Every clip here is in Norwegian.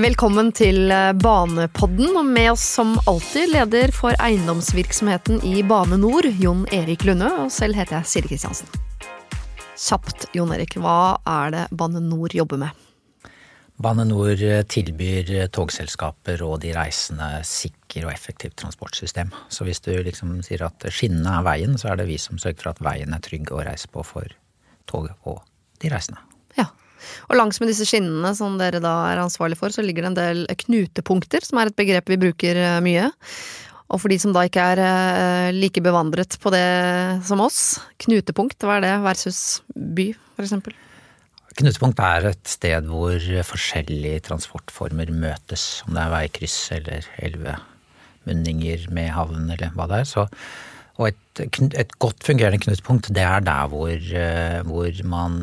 Velkommen til eh, Banepodden, og med oss som alltid leder for eiendomsvirksomheten i Bane Nor, Jon Erik Lunde, og selv heter jeg Siri Kristiansen. Kjapt, Jon Erik, hva er det Bane Nor jobber med? Bane Nor tilbyr togselskaper og de reisende sikker og effektivt transportsystem. Så hvis du liksom sier at skinnene er veien, så er det vi som sørger for at veien er trygg å reise på for toget og de reisende. Ja, og langs med disse skinnene som dere da er ansvarlig for, så ligger det en del knutepunkter, som er et begrep vi bruker eh, mye. Og for de som da ikke er eh, like bevandret på det som oss, knutepunkt, hva er det versus by, for eksempel? Knutepunkt er et sted hvor forskjellige transportformer møtes, om det er veikryss eller elvemunninger med havn eller hva det er. Så, og et, et, godt fungerende knutepunkt, det er der hvor, eh, hvor man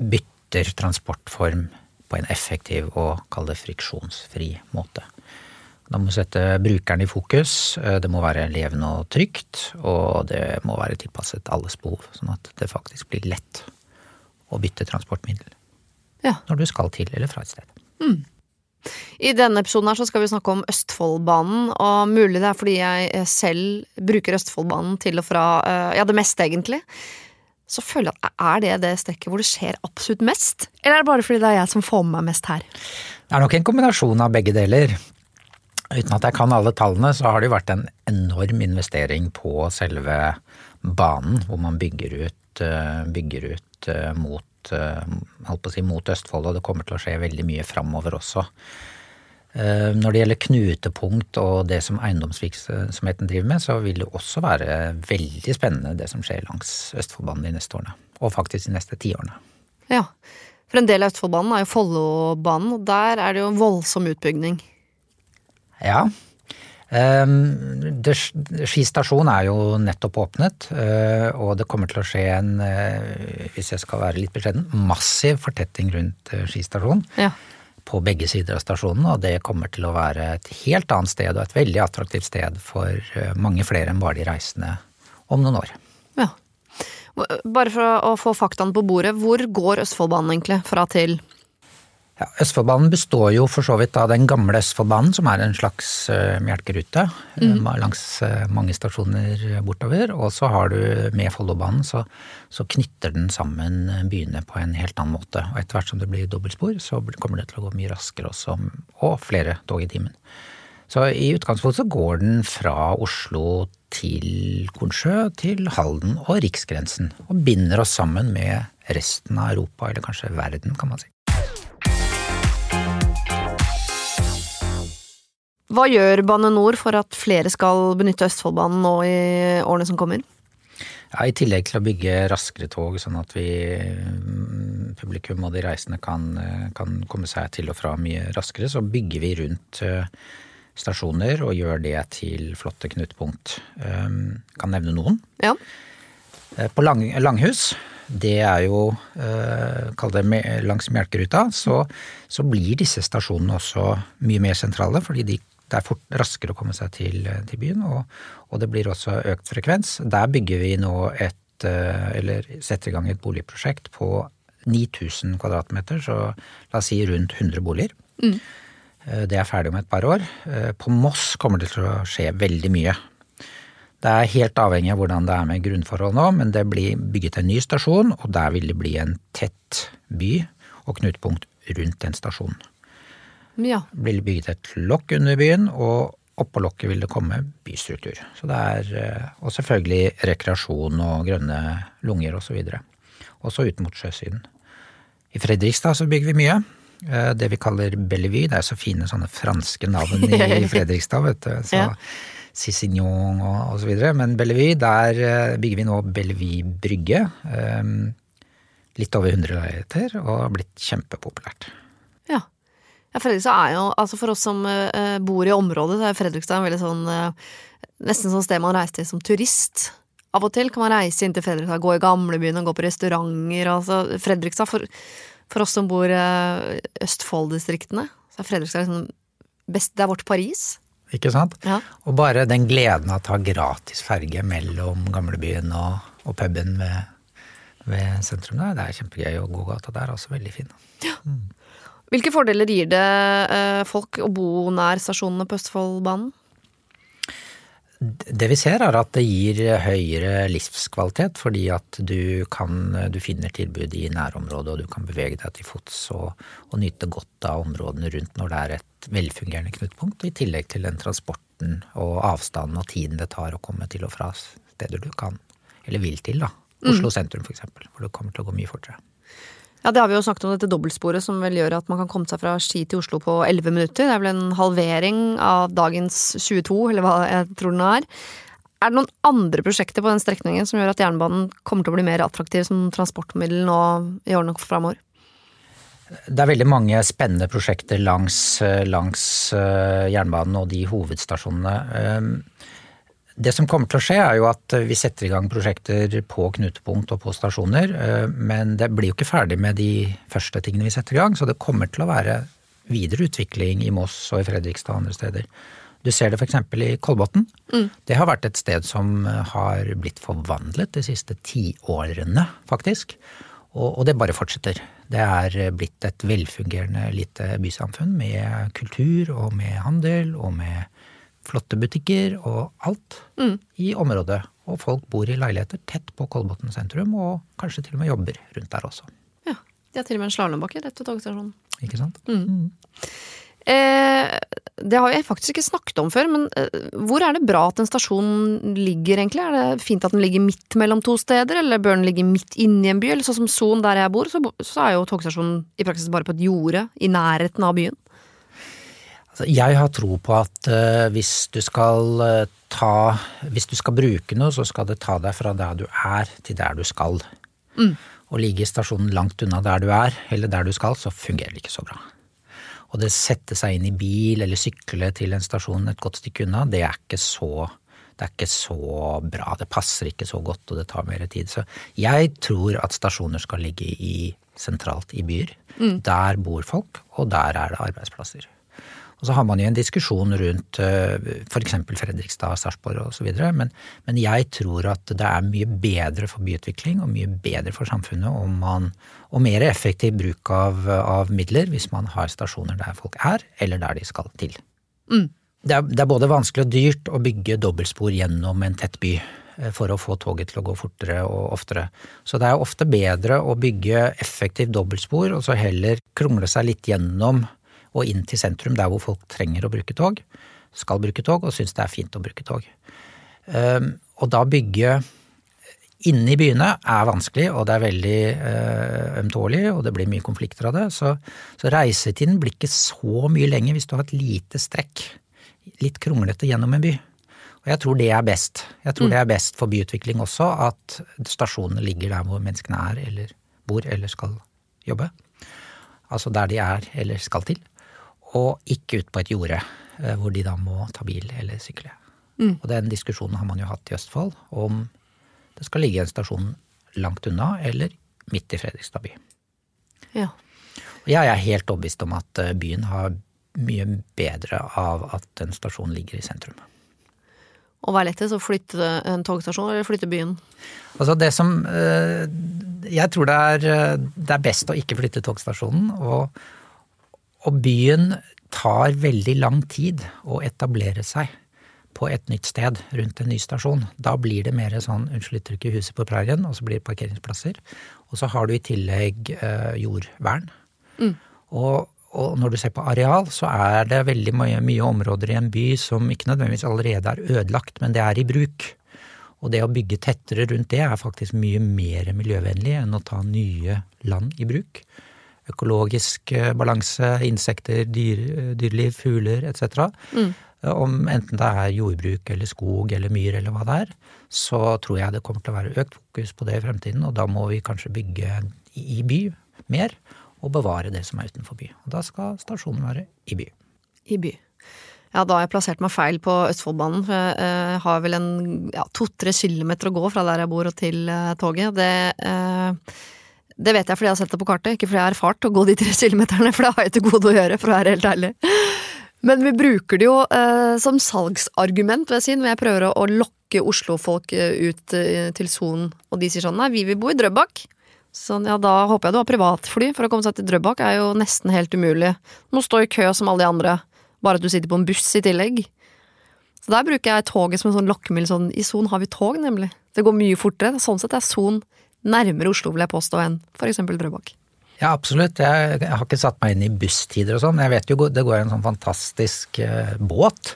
bytter transportform på en effektiv og kall det friksjonsfri måte. Da må vi sette brukeren i fokus, det må være levende og trygt, og det må være tilpasset alles behov, sånn at det faktisk blir lett å bytte transportmiddel. Ja. Når du skal til eller fra et sted. Mm. I denne episoden her så skal vi snakke om Østfoldbanen, og mulig det er fordi jeg selv bruker Østfoldbanen til og fra ja, det meste, egentlig så føler jeg at er det det strekket hvor det skjer absolutt mest? Eller er det bare fordi det er jeg som får med meg mest her? Det er nok en kombinasjon av begge deler. Uten at jeg kan alle tallene, så har det jo vært en enorm investering på selve banen, hvor man bygger ut, bygger ut mot, holdt på å si, mot Østfold, og det kommer til å skje veldig mye framover også. Når det gjelder knutepunkt og det som eiendomsvirksomheten driver med, så vil det også være veldig spennende det som skjer langs Østfoldbanen de neste årene. Og faktisk de neste tiårene. Ja, for en del av Østfoldbanen er jo Follobanen, og der er det jo en voldsom utbygging. Ja. Ski stasjon er jo nettopp åpnet, og det kommer til å skje en, hvis jeg skal være litt beskjeden, massiv fortetting rundt Ski stasjon. Ja på begge sider av stasjonen, og det kommer til å være et helt annet sted og et veldig attraktivt sted for mange flere enn bare de reisende om noen år. Ja. Bare for å få faktaene på bordet, hvor går Østfoldbanen egentlig fra til? Ja, Østfoldbanen består jo for så vidt av den gamle Østfoldbanen, som er en slags uh, melkerute mm. langs uh, mange stasjoner bortover. Og så har du med Follobanen, så, så, knytter den sammen byene på en helt annen måte. Og etter hvert som det blir dobbeltspor, så kommer det til å gå mye raskere også, og flere tog i timen. Så i utgangspunktet så går den fra Oslo til Kornsjø, til Halden og riksgrensen. Og binder oss sammen med resten av Europa, eller kanskje verden, kan man si. Hva gjør Bane Nor for at flere skal benytte Østfoldbanen nå i årene som kommer? Ja, I tillegg til å bygge raskere tog, sånn at vi, publikum og de reisende kan, kan, komme seg til og fra mye raskere, så bygger vi rundt stasjoner og gjør det til flotte knutepunkt. Kan nevne noen. Ja. På Lang, Langhus, det er jo Kall det langs Melkeruta, så, så blir disse stasjonene også mye mer sentrale, fordi de det er fort, raskere å komme seg til, til byen, og, og, det blir også økt frekvens. Der bygger vi nå et, eller setter i gang et boligprosjekt på 9000 kvadratmeter, så la oss si rundt 100 boliger. Mm. Det er ferdig om et par år. På Moss kommer det til å skje veldig mye. Det er helt avhengig av hvordan det er med grunnforhold nå, men det blir bygget en ny stasjon, og der vil det bli en tett by og knutepunkt rundt den stasjonen. Ja. Blir bygget et lokk under byen, og oppå lokket vil det komme bystruktur. Så det er, og selvfølgelig rekreasjon og grønne lunger osv. Også ut mot sjøsiden. I Fredrikstad så bygger vi mye. Det vi kaller Bellevue. Det er så fine sånne franske navn i Fredrikstad, vet du. Så Ja. Cicignon og, og så videre. Men Bellevue, der bygger vi nå Bellevue brygge. Litt over 100 leiligheter, og har blitt kjempepopulært. Ja. ja Fredrikstad er jo, altså for oss som eh, bor i området, så er Fredrikstad en veldig sånn eh, Nesten sånn sted man reiser til som turist. Av og til kan man reise inn til Fredrikstad, gå i gamlebyen og gå på restauranter. Altså Fredrikstad, for, for oss som bor i eh, Østfold-distriktene, så er Fredrikstad liksom best, Det er vårt Paris. Ikke sant? Ja. Og bare den gleden av å ta gratis ferge mellom gamlebyen og, og puben ved, ved sentrum der, det er kjempegøy. Og gågata der er også veldig fin. Hvilke fordeler gir det eh, folk å bo nær stasjonene på Østfoldbanen? Det vi ser er at det gir høyere livskvalitet, fordi at du kan du finner tilbud i nærområdet, og du kan bevege deg til fots og, og nyte godt av områdene rundt når det er et velfungerende knutepunkt, i tillegg til den transporten og avstanden og tiden det tar å komme til og fra steder du kan, eller vil til, da. Oslo mm. sentrum eksempel, hvor det kommer til å gå mye fortere. Ja, det har vi jo snakket om dette dobbeltsporet som vel gjør at man kan komme seg fra Ski til Oslo på 11 minutter. Det er vel en halvering av dagens 22, eller hva jeg tror den er. Er det noen andre prosjekter på den strekningen som gjør at jernbanen kommer til å bli mer attraktiv som transportmiddel nå i årene framover? Det er veldig mange spennende prosjekter langs, langs eh, jernbanen og de hovedstasjonene. Det som kommer til å skje, er jo at vi setter i gang prosjekter på knutepunkt og på stasjoner. Eh, men det blir jo ikke ferdig med de første tingene vi setter i gang, så det kommer til å være videre utvikling i Moss og i Fredrikstad og andre steder. Du ser det f.eks. i Kolbotn. Mm. Det har vært et sted som har blitt forvandlet de siste tiårene, faktisk. Og, og det bare fortsetter. Det er blitt et velfungerende lite bysamfunn med kultur og med handel og med flotte butikker og alt mm. i området. Og folk bor i leiligheter tett på Kolbotn sentrum, og kanskje til og med jobber rundt der også. Ja, De har til og med en slalåmbakke rett ved togstasjonen. Ikke sant? Mm. Mm. Eh, det har jeg faktisk ikke snakket om før, men eh, hvor er det bra at en stasjon ligger, egentlig? Er det fint at den ligger midt mellom to steder, eller bør den ligge midt inni en by? Eller sånn som Son, der jeg bor, så, så er jo togstasjonen i praksis bare på et jorde i nærheten av byen. Jeg har tro på at uh, hvis du skal uh, ta Hvis du skal bruke noe, så skal det ta deg fra der du er til der du skal. Mm. Å ligge i stasjonen langt unna der du er, eller der du skal, så fungerer det ikke så bra. Og det sette seg inn i bil eller sykle til en stasjon et godt stykke unna, det er ikke så det er ikke så bra. Det passer ikke så godt, og det tar mer tid. Så jeg tror at stasjoner skal ligge i, sentralt i byer. Mm. Der bor folk, og der er det arbeidsplasser. Og så har man jo en diskusjon rundt eh, f.eks. Fredrikstad, Sarpsborg osv. Men, men jeg tror at det er mye bedre for byutvikling og mye bedre for samfunnet om man, og mer effektiv bruk av, av midler hvis man har stasjoner der folk er, eller der de skal til. Mm. Det, er, det er både vanskelig og dyrt å bygge dobbeltspor gjennom en tett by eh, for å få toget til å gå fortere og oftere. Så det er ofte bedre å bygge effektivt dobbeltspor og så heller krongle seg litt gjennom og inn til sentrum, der hvor folk trenger å bruke tog, skal bruke tog og syns det er fint å bruke tog. Ehm, og da bygge inne i byene er vanskelig, og det er veldig uh, ømtålig, og det blir mye konflikter av det. Så, så, reisetiden blir ikke så mye lenger hvis du har et lite strekk, litt kronglete gjennom en by. Og jeg tror det er best. Jeg tror mm. det er best for byutvikling også, at stasjonene ligger der hvor menneskene er eller bor eller skal jobbe. Altså der de er eller skal til og ikke ut på et jorde eh, hvor de da må ta bil eller sykle. Mm. Og den diskusjonen har man jo hatt i Østfold, om det skal ligge en stasjon langt unna eller midt i Fredrikstad by. Ja. Og jeg er helt overbevist om at eh, byen har mye bedre av at en stasjon ligger i sentrum. Og hva er lettest, å flytte en togstasjon eller flytte byen? Altså det som eh, Jeg tror det er, det er best å ikke flytte togstasjonen. og og byen tar veldig lang tid å etablere seg på et nytt sted rundt en ny stasjon. Da blir det mer sånn unnskyld uttrykket huset på prærien, og så blir det parkeringsplasser. Og så har du i tillegg eh, jordvern. Mm. Og, og, når du ser på areal, så er det veldig mye, mye, områder i en by som ikke nødvendigvis allerede er ødelagt, men det er i bruk. Og det å bygge tettere rundt det er faktisk mye mer miljøvennlig enn å ta nye land i bruk økologisk eh, balanse, insekter, dyr, eh, dyreliv, fugler etc. Mm. Eh, om enten det er jordbruk eller skog eller myr eller hva det er, så tror jeg det kommer til å være økt fokus på det i fremtiden, og da må vi kanskje bygge i by mer og bevare det som er utenfor by. Og da skal stasjonen være i by. I by. Ja, da har jeg plassert meg feil på Østfoldbanen. For jeg har vel en ja, to-tre kilometer å gå fra der jeg bor og til toget. Det eh, det vet jeg fordi jeg har sett det på kartet, ikke fordi jeg har erfart å gå de tre kilometerne, for det har jeg til gode å gjøre, for å være helt ærlig. Men vi bruker det jo eh, som salgsargument, vil jeg si, når jeg prøver å, å lokke Oslo-folk eh, ut eh, til sonen, og de sier sånn nei, vi vil bo i Drøbak. Sånn, ja, da håper jeg du har privatfly, for å komme seg til Drøbak er jo nesten helt umulig. Du må stå i kø som alle de andre, bare at du sitter på en buss i tillegg. Så der bruker jeg toget som en sånn lokkemiddel. Sånn, I Son har vi tog, nemlig. Det går mye fortere. Sånn sett er Son nærmere Oslo, vil jeg påstå, enn eksempel Drøbak. Ja, absolutt. Jeg, jeg har ikke satt meg inn i busstider og sånn. Jeg vet jo det går en sånn fantastisk uh, båt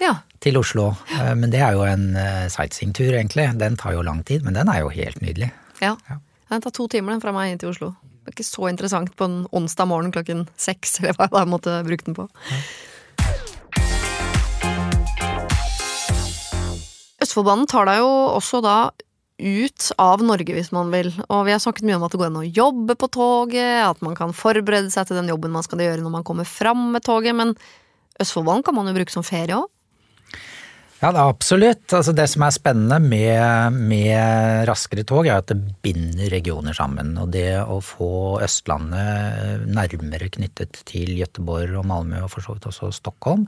ja. til Oslo. Uh, men det er jo en uh, sightseeingtur, egentlig. Den tar jo lang tid, men den er jo helt nydelig. Ja. ja. Den tar to timer den fra meg inn til Oslo. Det er ikke så interessant på en onsdag morgen klokken seks, eller hva jeg bare måtte bruke den på. Ja. Østfoldbanen tar deg jo også da ut av Norge, hvis man vil. Og vi har snakket mye om at det går an å jobbe på toget, at man kan forberede seg til den jobben man skal gjøre når man kommer fram med toget, men Østfoldbanen kan man jo bruke som ferie òg. Ja, det er absolutt. Altså, det som er spennende med, med, raskere tog, er at det binder regioner sammen. Og det å få Østlandet nærmere knyttet til Gøteborg og Malmö, og for så vidt også Stockholm,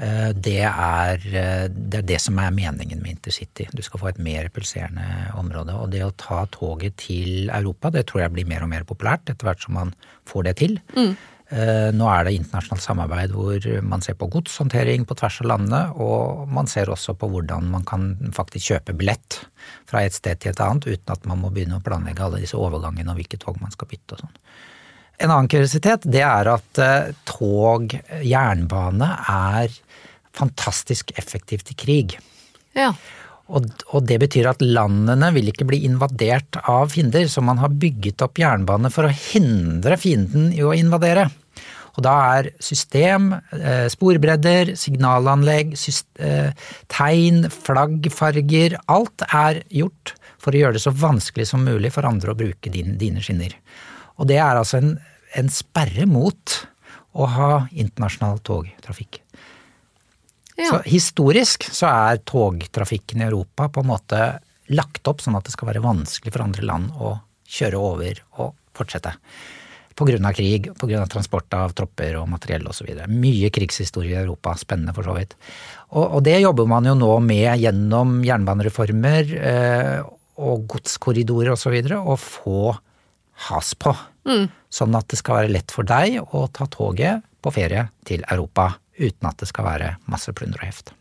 det er, det er, det som er meningen med intercity. Du skal få et mer pulserende område. Og det å ta toget til Europa, det tror jeg blir mer og mer populært etter hvert som man får det til. Mm. Eh, nå er det internasjonalt samarbeid hvor man ser på godshåndtering på tvers av landene, og man ser også på hvordan man kan faktisk kjøpe billett fra et sted til et annet uten at man må begynne å planlegge alle disse overgangene og hvilke tog man skal bytte og sånn. En annen kuriositet det er at eh, tog, jernbane, er fantastisk effektivt i krig. Ja. Og, og, det betyr at landene vil ikke bli invadert av fiender, så man har bygget opp jernbane for å hindre fienden i å invadere. Og da er system, eh, sporbredder, signalanlegg, eh, tegn, flaggfarger Alt er gjort for å gjøre det så vanskelig som mulig for andre å bruke dine skinner. Og det er altså en, en sperre mot å ha internasjonal togtrafikk. Ja. Så historisk så er togtrafikken i Europa på en måte lagt opp sånn at det skal være vanskelig for andre land å kjøre over og fortsette. Pga. krig, pga. transport av tropper og materiell osv. Mye krigshistorie i Europa, spennende for så vidt. Og, og, det jobber man jo nå med gjennom jernbanereformer eh, og godskorridorer osv. å få has på. Mm. Sånn at det skal være lett for deg å ta toget på ferie til Europa uten at det skal være masse plunder og heft.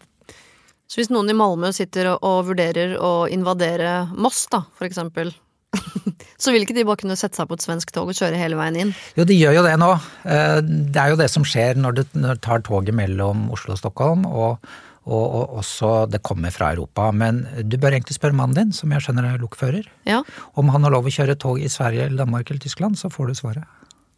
Så hvis noen i Malmö sitter og, vurderer å invadere Moss, da, for eksempel, så vil ikke de bare kunne sette seg på et svensk tog og kjøre hele veien inn? Jo, de gjør jo det nå. Eh, det er jo det som skjer når du tar toget mellom Oslo og Stockholm, og, og, og også det kommer fra Europa. Men du bør egentlig spørre mannen din, som jeg skjønner er lokfører. Ja. Om han har lov å kjøre tog i Sverige eller Danmark eller Tyskland, så får du svaret.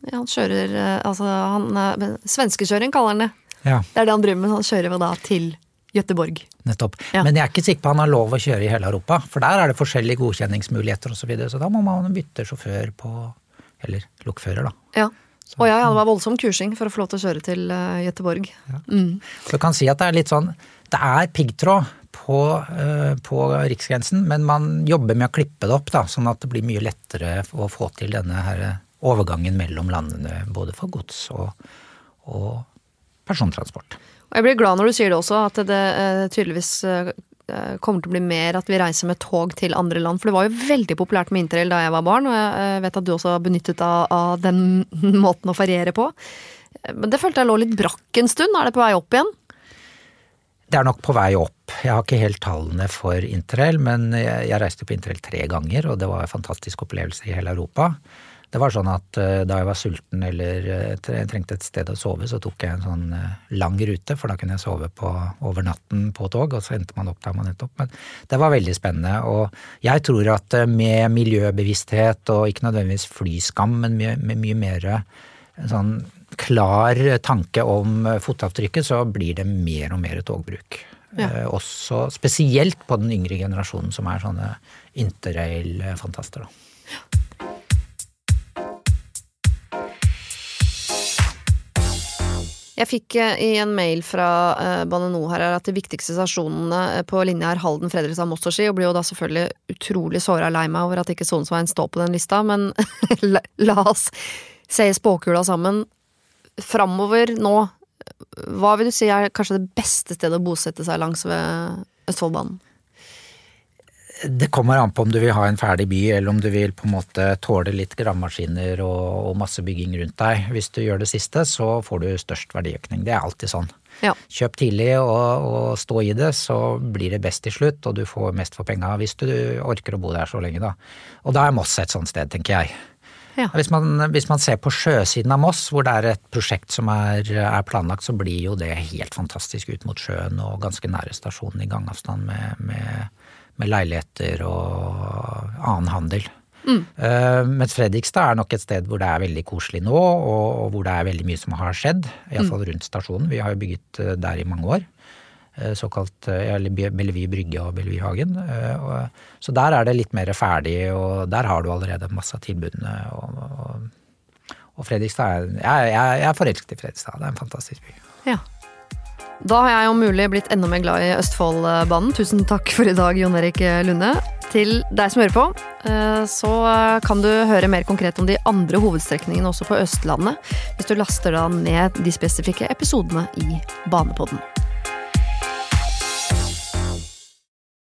Ja, han kjører eh, Altså, han eh, Svenskekjøring kaller han det. Ja. Det er det han driver med. Han kjører da til Gøteborg. Nettopp. Ja. Men jeg er ikke sikker på han har lov å kjøre i hele Europa. For der er det forskjellige godkjenningsmuligheter osv. Så, videre, så da må man bytte sjåfør på Eller lokfører, da. Ja. Og ja, det var voldsom kursing for å få lov til å kjøre til uh, Göteborg. Ja. Mm. Så du kan si at det er litt sånn Det er piggtråd på, uh, på riksgrensen, men man jobber med å klippe det opp, da, sånn at det blir mye lettere å få til denne her overgangen mellom landene, både for gods og, og persontransport. Og jeg blir glad når du sier det også, at det uh, tydeligvis uh, kommer til å bli mer at vi reiser med tog til andre land. For det var jo veldig populært med interrail da jeg var barn, og jeg vet at du også har benyttet av, av den måten å feriere på. Men det følte jeg lå litt brakk en stund. Er det på vei opp igjen? Det er nok på vei opp. Jeg har ikke helt tallene for interrail, men jeg, reiste på interrail tre ganger, og det var en fantastisk opplevelse i hele Europa. Det var sånn at uh, da jeg var sulten eller uh, trengte et sted å sove, så tok jeg en sånn uh, lang rute, for da kunne jeg sove på, over natten på tog, og så endte man opp der man endte opp. Men det var veldig spennende, og jeg tror at med miljøbevissthet og ikke nødvendigvis flyskam, men med, med mye mer sånn klar tanke om fotavtrykket, så blir det mer og mer togbruk. Ja. også spesielt på den yngre generasjonen, som er sånne interrail-fantaster. Ja. Jeg fikk eh, i en mail fra uh, Bane NOR her at de viktigste stasjonene eh, på linja er Halden, Fredrikstad, Moss og Ski, og blir jo da selvfølgelig utrolig såra lei meg over at ikke Sonsveien står på den lista, men la, oss se spåkula sammen. Framover nå, hva vil du si er kanskje det beste stedet å bosette seg langs ved Østfoldbanen? Det kommer an på om du vil ha en ferdig by, eller om du vil på en måte tåle litt gravemaskiner og, og, masse bygging rundt deg. Hvis du gjør det siste, så får du størst verdiøkning. Det er alltid sånn. Ja. Kjøp tidlig og, og, stå i det, så blir det best til slutt, og du får mest for penga hvis du orker å bo der så lenge, da. Og da er Moss et sånt sted, tenker jeg. Ja. Hvis, man, hvis, man, ser på sjøsiden av Moss, hvor det er et prosjekt som er, er, planlagt, så blir jo det helt fantastisk ut mot sjøen og ganske nære stasjonen i gangavstand med, med, med leiligheter og annen handel. Mm. Uh, mens Fredrikstad er nok et sted hvor det er veldig koselig nå, og, og hvor det er veldig mye som har skjedd. Iallfall mm. rundt stasjonen. Vi har jo bygget uh, der i mange år. Eh, såkalt eh, Bellevue brygge og Bellevue Hagen. Eh, så der er det litt mer ferdig, og der har du allerede masse av tilbudene. Og, og, og Fredrikstad er jeg, jeg, er forelsket i Fredrikstad. Det er en fantastisk by. Ja. Da har jeg om mulig blitt enda mer glad i Østfoldbanen. Tusen takk for i dag, Jon Erik Lunde. Til deg som hører på, så kan du høre mer konkret om de andre hovedstrekningene også på Østlandet, hvis du laster da ned de spesifikke episodene i Banepodden.